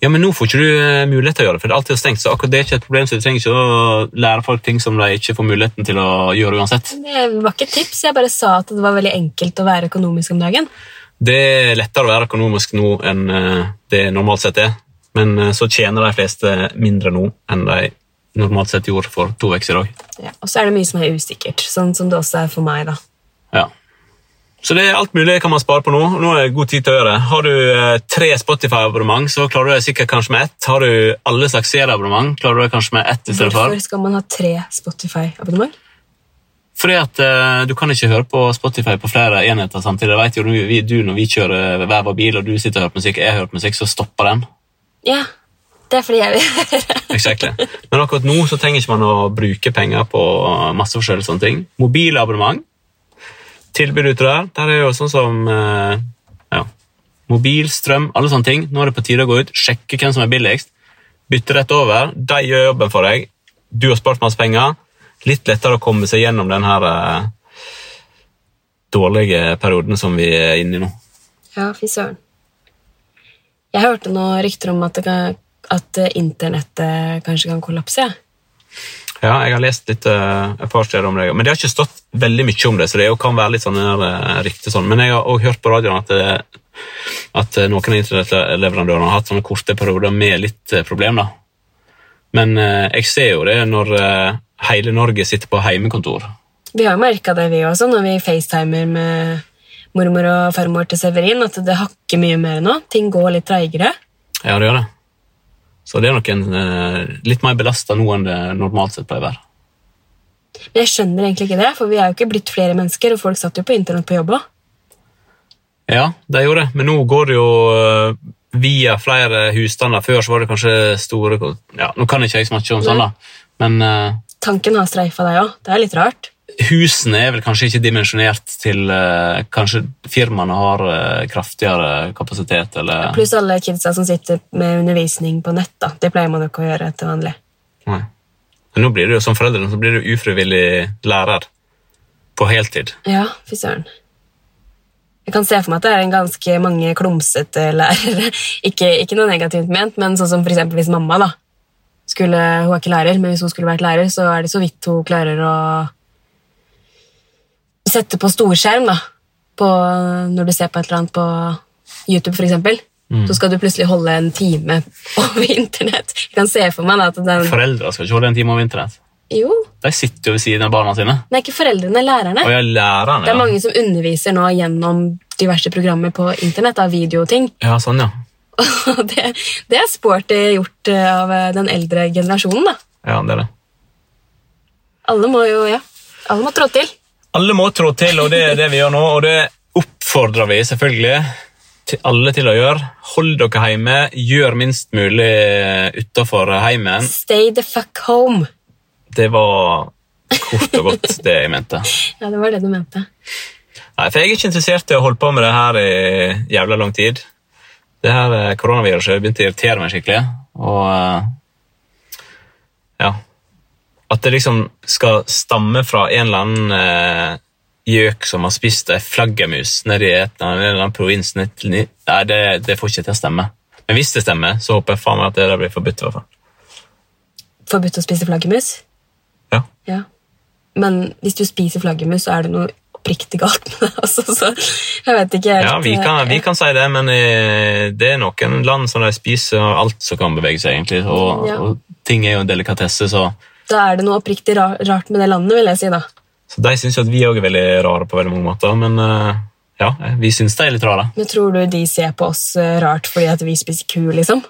Speaker 2: Ja, Men nå får ikke du eh, mulighet til å gjøre det, for det er alltid stengt. så akkurat det er ikke et problem, så Du trenger ikke å lære folk ting som de ikke får muligheten til å gjøre uansett.
Speaker 1: Det var ikke et tips, jeg bare sa at det var veldig enkelt å være økonomisk om dagen.
Speaker 2: Det er lettere å være økonomisk nå enn eh, det normalt sett er. Men eh, så tjener de fleste mindre nå enn de normalt sett gjorde for to uker siden.
Speaker 1: Ja, og så er det mye som er usikkert, sånn som det også er for meg. da.
Speaker 2: Ja. Så det er alt mulig kan man spare på nå. Nå er det god tid til å gjøre det. Har du eh, tre Spotify-abonnement, så klarer du deg sikkert kanskje med ett. Har du alle slags serieabonnement, klarer du deg kanskje med ett i stedet for.
Speaker 1: Hvorfor skal man ha tre Spotify-abonnement?
Speaker 2: Fordi at uh, Du kan ikke høre på Spotify på flere enheter samtidig. Jeg vet jo, du, vi, du Når vi kjører hver vår bil, og du sitter og hører på musikk, jeg hører på musikk, så stopper den.
Speaker 1: Ja, det er fordi jeg vil høre.
Speaker 2: Exactly. Men akkurat nå så trenger ikke man å bruke penger på masse forskjellige sånne ting. Mobilabonnement. Tilbud ute der. Der er jo sånn som uh, ja, mobil, strøm, alle sånne ting. Nå er det på tide å gå ut, sjekke hvem som er billigst. Bytte rett over. De gjør jobben for deg. Du har spart masse penger. Litt lettere å komme seg gjennom den her eh, dårlige perioden som vi er inne i nå.
Speaker 1: Ja, fy søren. Jeg hørte noen rykter om at, kan, at eh, internettet kanskje kan kollapse. Ja.
Speaker 2: Ja, jeg har lest litt eh, et par steder om det, men det har ikke stått veldig mye om det, så det jo kan være litt sånn uh, rykte sånn. Men jeg har også hørt på radioen at, det, at noen av internettleverandørene har hatt sånne korte perioder med litt uh, problem. da. Men jeg ser jo det når hele Norge sitter på heimekontor.
Speaker 1: Vi har jo merka det, vi også, når vi facetimer med mormor og farmor til Severin, at det hakker mye mer nå. Ting går litt treigere.
Speaker 2: Ja, det gjør det. Så det er nok en, eh, litt mer belasta nå enn det normalt sett pleier å være.
Speaker 1: Men jeg skjønner egentlig ikke det, for vi er jo ikke blitt flere mennesker, og folk satt jo på internett på jobb òg.
Speaker 2: Ja, de gjorde det, men nå går det jo eh, via flere husstander. Før så var det kanskje store ja, Nå kan ikke jeg så mye om sånn, da, men eh,
Speaker 1: Tanken har streifa deg òg. Det er litt rart.
Speaker 2: husene er vel kanskje ikke dimensjonert til eh, Kanskje firmaene har eh, kraftigere kapasitet, eller
Speaker 1: Pluss alle kidsa som sitter med undervisning på nett. da. Det pleier man jo ikke å gjøre til vanlig.
Speaker 2: Nei. Men nå blir du jo som foreldre så blir du ufrivillig lærer på heltid.
Speaker 1: Ja, fy søren. Jeg kan se for meg at det er en ganske mange klumsete lærere. ikke, ikke noe negativt ment, men sånn som for hvis mamma da, skulle, Hun er ikke lærer, men hvis hun skulle vært lærer, så er det så vidt hun klarer å sette på storskjerm da, på, når du ser på et eller annet på YouTube, for eksempel. Så skal du plutselig holde en time over internett. Jeg kan se for meg at den
Speaker 2: Foreldre skal ikke holde en time over internett.
Speaker 1: Jo,
Speaker 2: De sitter jo ved siden av barna sine.
Speaker 1: er ikke foreldrene, lærerne.
Speaker 2: Og er lærerne,
Speaker 1: Det er
Speaker 2: ja.
Speaker 1: mange som underviser nå gjennom diverse programmer på internett av videoting.
Speaker 2: Ja, sånn, ja.
Speaker 1: Og det, det er sporty gjort eh, av eh, den eldre generasjonen. da.
Speaker 2: Ja, det er det.
Speaker 1: Alle må jo, ja, alle må trå til.
Speaker 2: Alle må trå til, og det er det vi gjør nå. Og det oppfordrer vi selvfølgelig til alle til å gjøre. Hold dere hjemme. Gjør minst mulig utafor heimen.
Speaker 1: Stay the fuck home.
Speaker 2: Det var kort og godt det jeg mente.
Speaker 1: Ja, det var det du mente.
Speaker 2: Nei, for Jeg er ikke interessert i å holde på med det her i jævla lang tid. Det her eh, koronaviruset har begynt å irritere meg skikkelig. Og eh, ja At det liksom skal stamme fra en eller annen eh, gjøk som har spist ei flaggermus nedi en eller annen provins Nei, det, det får ikke til å stemme. Men hvis det stemmer, så håper jeg faen meg at det blir forbudt. i hvert fall.
Speaker 1: Forbudt å spise flaggermus?
Speaker 2: Ja.
Speaker 1: Ja. Men hvis du spiser flaggermus, så er det noe oppriktig galt med det. Altså, så jeg vet ikke helt
Speaker 2: Ja, vi kan, vi
Speaker 1: eh,
Speaker 2: kan si det, men eh, det er noen land som de spiser alt som kan bevege seg, egentlig. Og,
Speaker 1: Ja.
Speaker 2: og ting er jo en delikatesse, så,
Speaker 1: Da er det noe oppriktig rart med det landet, vil jeg si. da.
Speaker 2: så de syns jo at vi òg er veldig rare på veldig mange måter. Men eh, ja, vi syns de er litt rare.
Speaker 1: Men tror du de ser på oss rart fordi at vi spiser ku, liksom?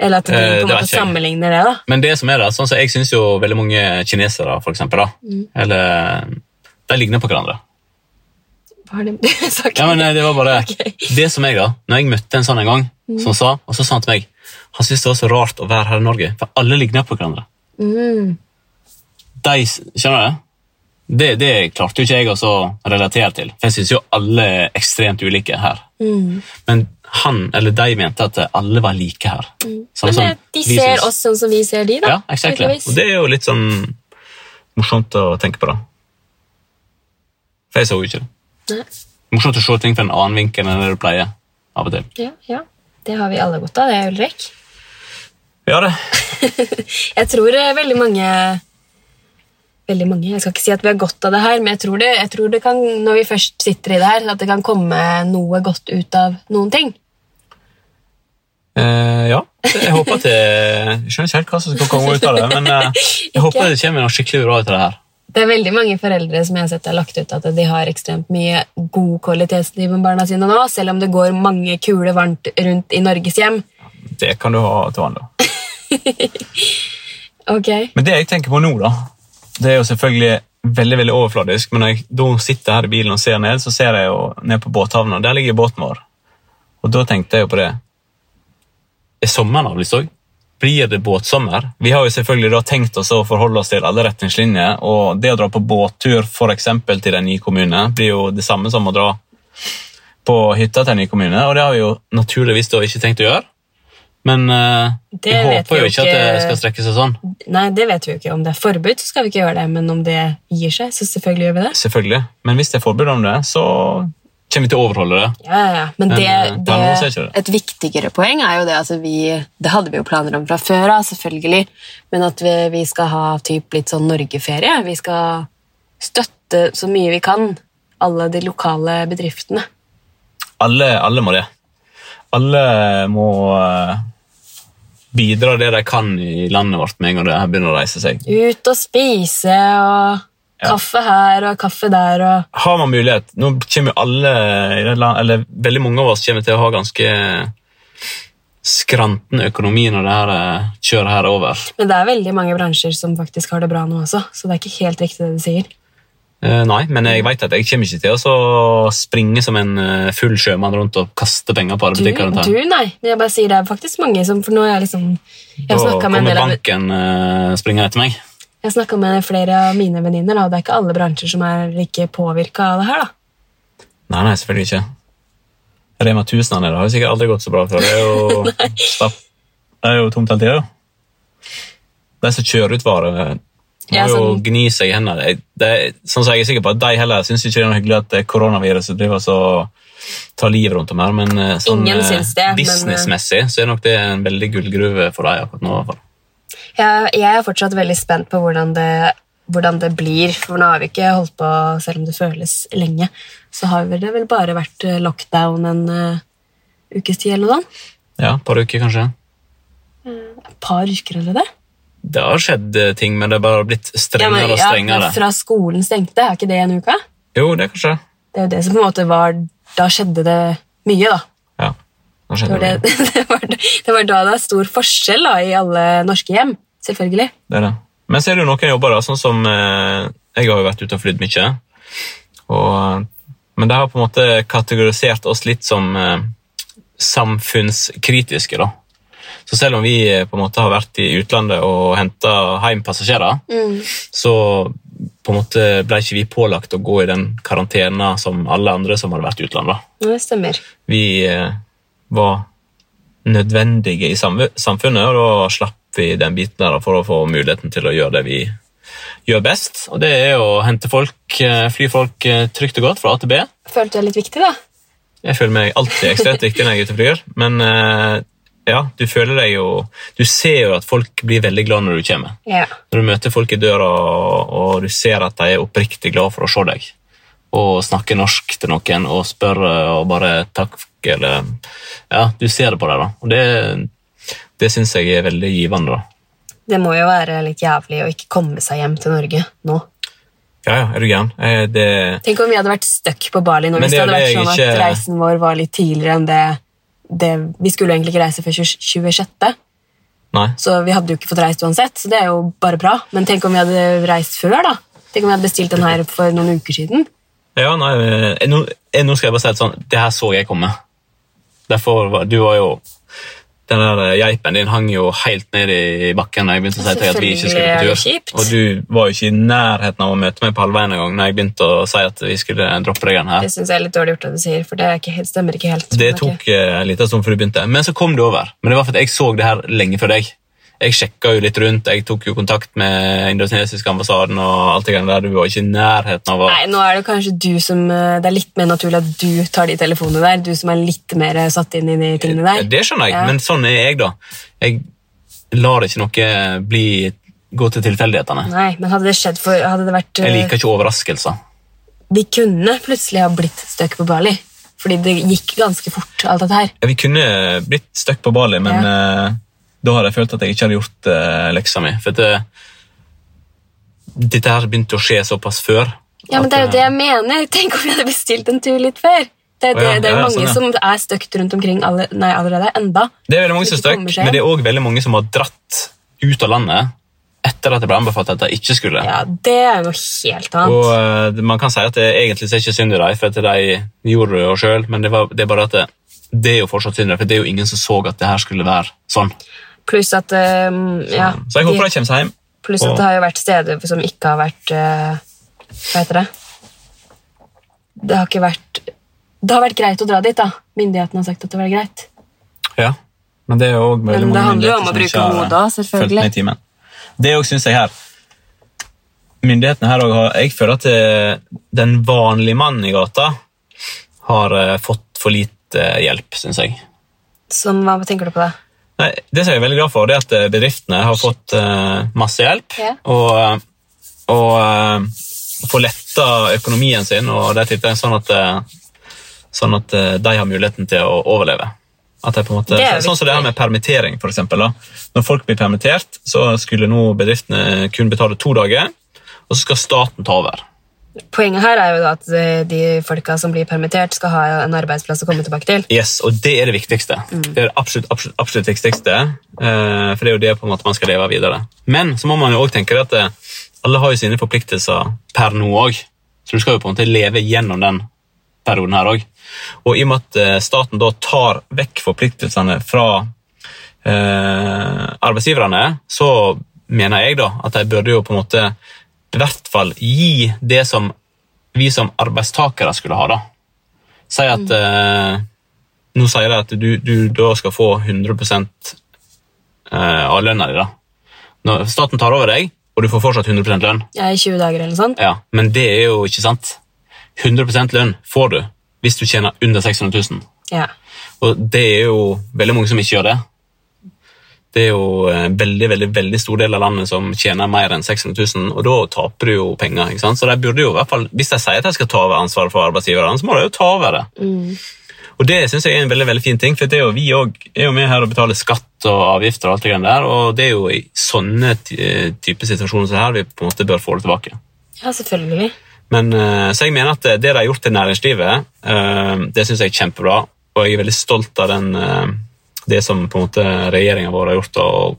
Speaker 1: Eller at de på en
Speaker 2: det
Speaker 1: måte sammenligner det, da?
Speaker 2: Men det som er da, sånn som jeg syns jo veldig mange kinesere, for eksempel, da,
Speaker 1: Mm.
Speaker 2: eller de ligner på hverandre.
Speaker 1: Hva har de sagt?
Speaker 2: Ja, men det var bare
Speaker 1: okay.
Speaker 2: det som jeg da, når jeg møtte en sånn en gang, som sa, og så sa han til meg, han syntes det var så rart å være her i Norge, for alle ligner på hverandre.
Speaker 1: Mm.
Speaker 2: De, skjønner du? Det, det klarte jo ikke jeg å relatere til, for jeg synes jo alle er ekstremt ulike her.
Speaker 1: Mm.
Speaker 2: Men han, eller de mente at alle var like her. Sånn
Speaker 1: Men
Speaker 2: som
Speaker 1: eh, de ser
Speaker 2: synes.
Speaker 1: oss sånn som vi ser de, da.
Speaker 2: Ja, exactly. Og det er jo litt sånn morsomt å tenke på da. For jeg så jo ikke det.
Speaker 1: Nei.
Speaker 2: Morsomt å se ting fra en annen vinkel enn det du pleier av og til.
Speaker 1: Ja, ja. Det har vi alle godt av, det, Ulrik.
Speaker 2: Ja, det.
Speaker 1: Jeg tror eh, veldig mange Veldig mange, Jeg skal ikke si at vi har godt av det her, men jeg tror det, jeg tror det kan, når vi først sitter i det her, at det kan komme noe godt ut av noen ting.
Speaker 2: Eh, ja, jeg håper at det, Jeg skjønner ikke helt hva som skal komme ut av det, men eh, jeg håper det kommer noe skikkelig bra ut av det her.
Speaker 1: Det er veldig mange foreldre som jeg har sett har lagt ut at de har ekstremt mye god kvalitetstid med barna sine nå, selv om det går mange kuler varmt rundt i Norges hjem.
Speaker 2: Det kan du ha til vanlig.
Speaker 1: Ok.
Speaker 2: Men det jeg tenker på nå, da, det er jo selvfølgelig veldig veldig overfladisk, men når jeg da sitter her i bilen og ser ned, så ser jeg jo ned på båthavna. Der ligger båten vår. Og da tenkte jeg jo på det. Er sommeren avlyst òg? Blir det båtsommer? Vi har jo selvfølgelig da tenkt oss å forholde oss til alle retningslinjer, og det å dra på båttur for eksempel til en ny kommune blir jo det samme som å dra på hytta til en ny kommune, og det har vi jo naturligvis da ikke tenkt å gjøre. Men uh,
Speaker 1: vet
Speaker 2: håper
Speaker 1: vi
Speaker 2: jo
Speaker 1: jo
Speaker 2: ikke at det skal strekke seg sånn.
Speaker 1: Nei, det vet vi jo ikke. Om det er forbud, så skal vi ikke gjøre det. Men om det gir seg, så selvfølgelig gjør vi det.
Speaker 2: Selvfølgelig. Men hvis det er forbud om det, så kommer vi til å overholde det.
Speaker 1: Ja, ja. Men
Speaker 2: Men,
Speaker 1: det,
Speaker 2: eh, så er
Speaker 1: det,
Speaker 2: det.
Speaker 3: Et viktigere poeng er jo det at vi Det hadde vi jo planer om fra før av, selvfølgelig.
Speaker 1: men at vi, vi skal ha typ litt sånn Norgeferie. Vi skal støtte så mye vi kan alle de lokale bedriftene.
Speaker 2: Alle, alle må det. Alle må eh, bidra det de kan i landet vårt med en gang det her begynner å reise seg.
Speaker 1: Ut og spise og. Kaffe her og kaffe der og
Speaker 2: Har man mulighet Nå kommer jo alle, eller veldig mange av oss kommer til å ha ganske skranten økonomi når det her eh, kjører her over.
Speaker 1: Men det er veldig mange bransjer som faktisk har det bra nå også, så det er ikke helt riktig det du sier.
Speaker 2: Eh, nei, men jeg vet at jeg kommer ikke til å springe som en eh, full sjømann rundt og kaste penger på alle butikker her.
Speaker 1: du nei. Men jeg bare sier det er faktisk mange som For nå er jeg liksom Jeg
Speaker 2: Da kommer banken uh, springende etter meg.
Speaker 1: Jeg snakka med flere av mine venninner, og det er ikke alle bransjer som er like påvirka av det her. da.
Speaker 2: Nei, nei, selvfølgelig ikke. Rema 1000 her har jo sikkert aldri gått så bra før. Det er jo. Det er jo tomt hele tida. jo. De som kjører ut varer, må
Speaker 1: Ja,
Speaker 2: jo
Speaker 1: sånn-
Speaker 2: gni seg i hendene. Det, er, sånn som jeg er sikker på at De heller syns ikke det er noe hyggelig at det er koronaviruset driver så tar liv rundt om her, men eh, sånn eh,
Speaker 1: det, men, eh,
Speaker 2: businessmessig så er nok det en veldig gullgruve for deg akkurat nå. i hvert fall.
Speaker 1: Jeg, jeg er fortsatt veldig spent på hvordan det, hvordan det blir, for nå har vi ikke holdt på, selv om det føles lenge, så har det vel bare vært eh, lockdown en uh, ukes tid eller noe sånt.
Speaker 2: Ja, et par uker kanskje.
Speaker 1: Et par uker eller det.
Speaker 2: Det har skjedd eh, ting, men det er bare blitt
Speaker 1: Ja,
Speaker 2: strengere
Speaker 1: ja,
Speaker 2: og
Speaker 1: ja,
Speaker 2: strengere.
Speaker 1: fra skolen stengte, er ikke det en uke?
Speaker 2: Jo, det kanskje.
Speaker 1: Det er jo det som på en måte var, da skjedde det mye da. Det var, det, det, var, det var da det er stor forskjell da, i alle norske hjem, selvfølgelig.
Speaker 2: Det er det. Men så er det jo noen jobber, da, sånn som eh, Jeg har jo vært ute og flydd mye. Og, men det har på en måte kategorisert oss litt som eh, samfunnskritiske. da. Så selv om vi eh, på en måte har vært i utlandet og henta hjem passasjerer, så på en måte ble ikke vi pålagt å gå i den karantena som alle andre som hadde vært i utlandet.
Speaker 1: Det stemmer.
Speaker 2: Vi eh, var nødvendige i samfunnet, og da slapp vi den biten der for å få muligheten til å gjøre det vi gjør best. Og det er å hente folk, eh, fly folk eh, trygt og godt fra A til B.
Speaker 1: Følte du deg litt viktig da.
Speaker 2: Jeg føler meg alltid ekstremt viktig når jeg er ute og flyr, men eh, ja, du føler deg jo Du ser jo at folk blir veldig glad når du kommer.
Speaker 1: Ja.
Speaker 2: Når du møter folk i døra, og, du ser at de er oppriktig glad for å se deg, og snakke norsk til noen og spør eh, og bare takk, eller Ja, du ser det på deg, da. Og det, det syns jeg er veldig givende, da.
Speaker 1: Det må jo være litt jævlig å ikke komme seg hjem til Norge nå.
Speaker 2: Ja, ja, er du gæren? Eh, Det,
Speaker 1: Tenk om vi hadde vært stuck på Bali nå, hvis
Speaker 2: det
Speaker 1: det hadde vært sånn at
Speaker 2: ikke-
Speaker 1: reisen vår var litt tidligere enn det, det Vi skulle egentlig ikke reise før 26.,
Speaker 2: nei.
Speaker 1: så vi hadde jo ikke fått reist uansett, så det er jo bare bra. Men tenk om vi hadde reist før, da? Tenk om vi hadde bestilt den her for noen uker siden?
Speaker 2: Ja, nei, eh, nå, eh, nå skal jeg bare si det sånn, det her så jeg komme. Derfor, du var jo Den der eh, geipen din hang jo helt ned i bakken da jeg begynte å si til deg at vi ikke skulle på tur. Og du var jo ikke i nærheten av å møte meg på halvveien engang når jeg begynte å si at vi skulle droppe deg her.
Speaker 1: Det syns jeg er litt dårlig gjort at du sier, for det ikke, helt- stemmer ikke helt.
Speaker 2: Det tok eh, en liten stund før du begynte, men så kom du over. Men det var fordi jeg så det her lenge før deg. Jeg sjekka jo litt rundt, jeg tok jo kontakt med indonesiske ambassaden, og alt det der. Du var ikke i nærheten av å
Speaker 1: Nei, nå er det kanskje du som eh, Det er litt mer naturlig at du tar de telefonene der. Du som er litt mer satt inn i de tingene der.
Speaker 2: Det skjønner jeg,
Speaker 1: Ja.
Speaker 2: men sånn er jeg, da. Jeg lar ikke noe bli, gå til tilfeldighetene.
Speaker 1: Nei, men hadde det skjedd for Hadde det vært
Speaker 2: Jeg
Speaker 1: eh,
Speaker 2: liker ikke overraskelser.
Speaker 1: Vi kunne plutselig ha blitt stuck på Bali. Fordi det gikk ganske fort, alt dette her.
Speaker 2: Ja, Vi kunne blitt stuck på Bali, men eh, da hadde jeg følt at jeg ikke hadde gjort uh, leksa mi. For det, dette her begynte å skje såpass før.
Speaker 1: Ja, men det er jo
Speaker 2: eh,
Speaker 1: det jeg mener. Tenk om vi hadde bestilt en tur litt før. Det, det, det er
Speaker 2: ja,
Speaker 1: jo mange
Speaker 2: sånn,
Speaker 1: som er støkt rundt omkring alle, nei, allerede enda.
Speaker 2: Det er veldig mange som er
Speaker 1: seg
Speaker 2: men det er òg veldig mange som har dratt ut av landet etter at det ble anbefalt at de ikke skulle.
Speaker 1: Ja, Det er noe helt annet.
Speaker 2: Og uh, Man kan si at det egentlig er ikke synd i dem, for at de gjorde det sjøl, men det, var, det er bare at det, det er jo fortsatt synd i dem, for det er jo ingen som så at det her skulle være sånn.
Speaker 1: Pluss at eh, ja,
Speaker 2: Så jeg håper
Speaker 1: de
Speaker 2: kommer seg hjem.
Speaker 1: Pluss at det har jo vært steder som ikke har vært uh, Hva heter det? Det har ikke vært Det har vært greit å dra dit, da. Myndighetene har sagt at det var greit.
Speaker 2: Ja, men det er jo også veldig
Speaker 1: Men det
Speaker 2: mange myndigheter som ikke har,
Speaker 3: hodet,
Speaker 2: fulgt med i timen. Det òg syns jeg her. Myndighetene her òg har Jeg føler at eh, den vanlige mannen i gata har fått for lite hjelp, syns jeg.
Speaker 1: Som, hva tenker du på da?
Speaker 2: Nei, det som jeg er veldig glad for, det er at eh, bedriftene har fått eh, masse hjelp.
Speaker 1: Ja.
Speaker 2: Og, eh, og får letta økonomien sin, og det er sånn at, sånn at de har muligheten til å overleve. Måte, sånn som det her med permittering, for eksempel. Da. Når folk blir permittert, så skulle nå bedriftene kun betale to dager, og så skal staten ta over.
Speaker 1: Poenget her er jo at eh, de folka som blir permittert, skal ha en arbeidsplass å komme tilbake til.
Speaker 2: Yes, og det er det viktigste. Det er det absolutt, absolutt, absolutt viktigste, eh, for det er jo det på en måte man skal leve videre. Men så må man jo også tenke at eh, alle har jo sine forpliktelser per nå òg, så du skal jo på en måte leve gjennom den perioden her òg. Og i og med at staten da tar vekk forpliktelsene fra eh, arbeidsgiverne, så mener jeg da at de burde jo på en måte i hvert fall gi det som vi som arbeidstakere skulle ha. da. Si at eh, Nå sier de at du, du da skal få 100 eh, av lønna di. Når staten tar over deg, og du får fortsatt 100% lønn,
Speaker 1: Ja, I 20 dager eller sånt.
Speaker 2: ja, men det er jo ikke sant. 100% lønn får du hvis du tjener under 600 000.
Speaker 1: Ja.
Speaker 2: Og det er jo veldig mange som ikke gjør det. Det er jo en veldig veldig, veldig stor del av landet som tjener mer enn 600 000, og da taper du jo penger. ikke sant? Så de burde jo i hvert fall, Hvis de sier at de skal ta over ansvaret for arbeidsgiverne, så må de jo ta over det. Og Det synes jeg er en veldig veldig fin ting, for det er jo, vi også, er jo med her og betaler skatt og avgifter, og alt det greiene der, og det er jo i sånne ty- type situasjoner som her vi på en måte bør få det tilbake.
Speaker 1: ja, selvfølgelig.
Speaker 2: Men, eh, så jeg mener at det de har gjort til næringslivet, eh, det synes jeg er kjempebra. Og jeg er veldig stolt av den, eh, det som på en måte regjeringen vår har gjort, og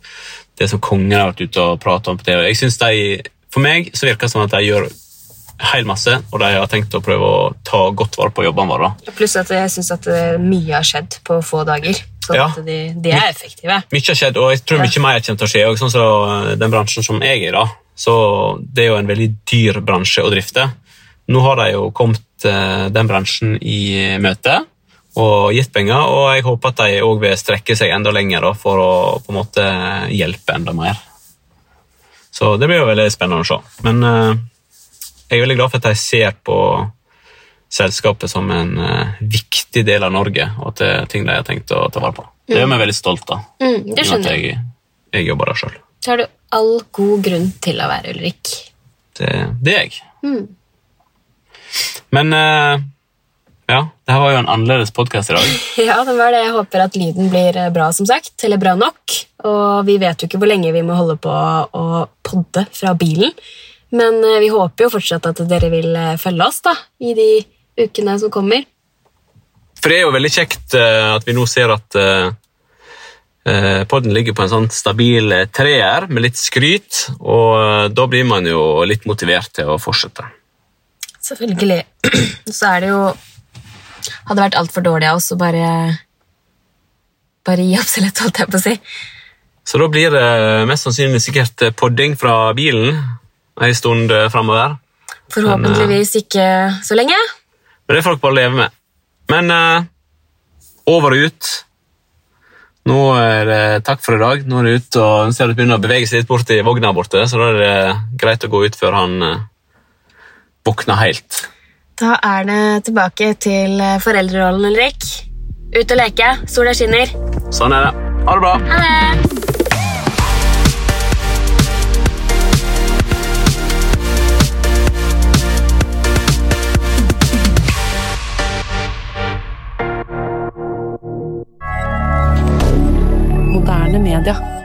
Speaker 2: det som kongen har vært ute og pratet om på TV. Jeg synes de, For meg så virker det som at de gjør helt masse, og de har tenkt å prøve å ta godt vare på jobbene våre.
Speaker 1: Pluss at jeg syns at eh, mye har skjedd på få dager. Så
Speaker 2: Ja.
Speaker 1: at de, de er effektive.
Speaker 2: Mye har skjedd, og jeg tror
Speaker 1: Ja.
Speaker 2: mye mer kommer til å skje. Og sånn så den bransjen som jeg er i, da, så det er jo en veldig dyr bransje å drifte. Nå har de jo kommet eh, den bransjen i møte og gitt penger, og jeg håper at de òg vil strekke seg enda lenger da, for å på en måte hjelpe enda mer. Så det blir jo veldig spennende å se. Men uh, jeg er veldig glad for at de ser på selskapet som en uh, viktig del av Norge, og at det er ting de har tenkt å ta vare på. Det gjør meg veldig stolt. da.
Speaker 1: Mm, det skjønner jeg.
Speaker 2: jeg, jobber der sjøl.
Speaker 1: Så har du all god grunn til å være Ulrik.
Speaker 2: Det, det er jeg.
Speaker 1: Mm.
Speaker 2: Men eh, ja, det her var jo en annerledes podkast i dag.
Speaker 1: Ja, det var det. Jeg håper at lyden blir eh, bra, som sagt. Eller bra nok. Og vi vet jo ikke hvor lenge vi må holde på å podde fra bilen. Men eh, vi håper jo fortsatt at dere vil eh, følge oss da, i de ukene som kommer.
Speaker 2: For det er jo veldig kjekt at vi nå ser at podden ligger på en sånn stabil treer med litt skryt, og da blir man jo litt motivert til å fortsette.
Speaker 1: Selvfølgelig. Så er det jo Hadde vært altfor dårlig av oss å bare Bare gi opp så lett, holdt jeg på å si.
Speaker 2: Så da blir det mest sannsynlig sikkert eh, podding fra bilen en stund eh, framover.
Speaker 1: Forhåpentligvis ikke så lenge.
Speaker 2: Men det får dere bare leve med. Men eh, over og ut. Nå er det takk for i dag. Nå er det ut, og nå ser det begynner å bevege seg litt bort i vogna borte, så da er det greit å gå ut før han eh, våkner helt.
Speaker 1: Da er det tilbake til eh, foreldrerollen, Ulrik. Ut og leke. Sola skinner.
Speaker 2: Sånn er det. Ha det bra.
Speaker 1: Ha det. moderne media.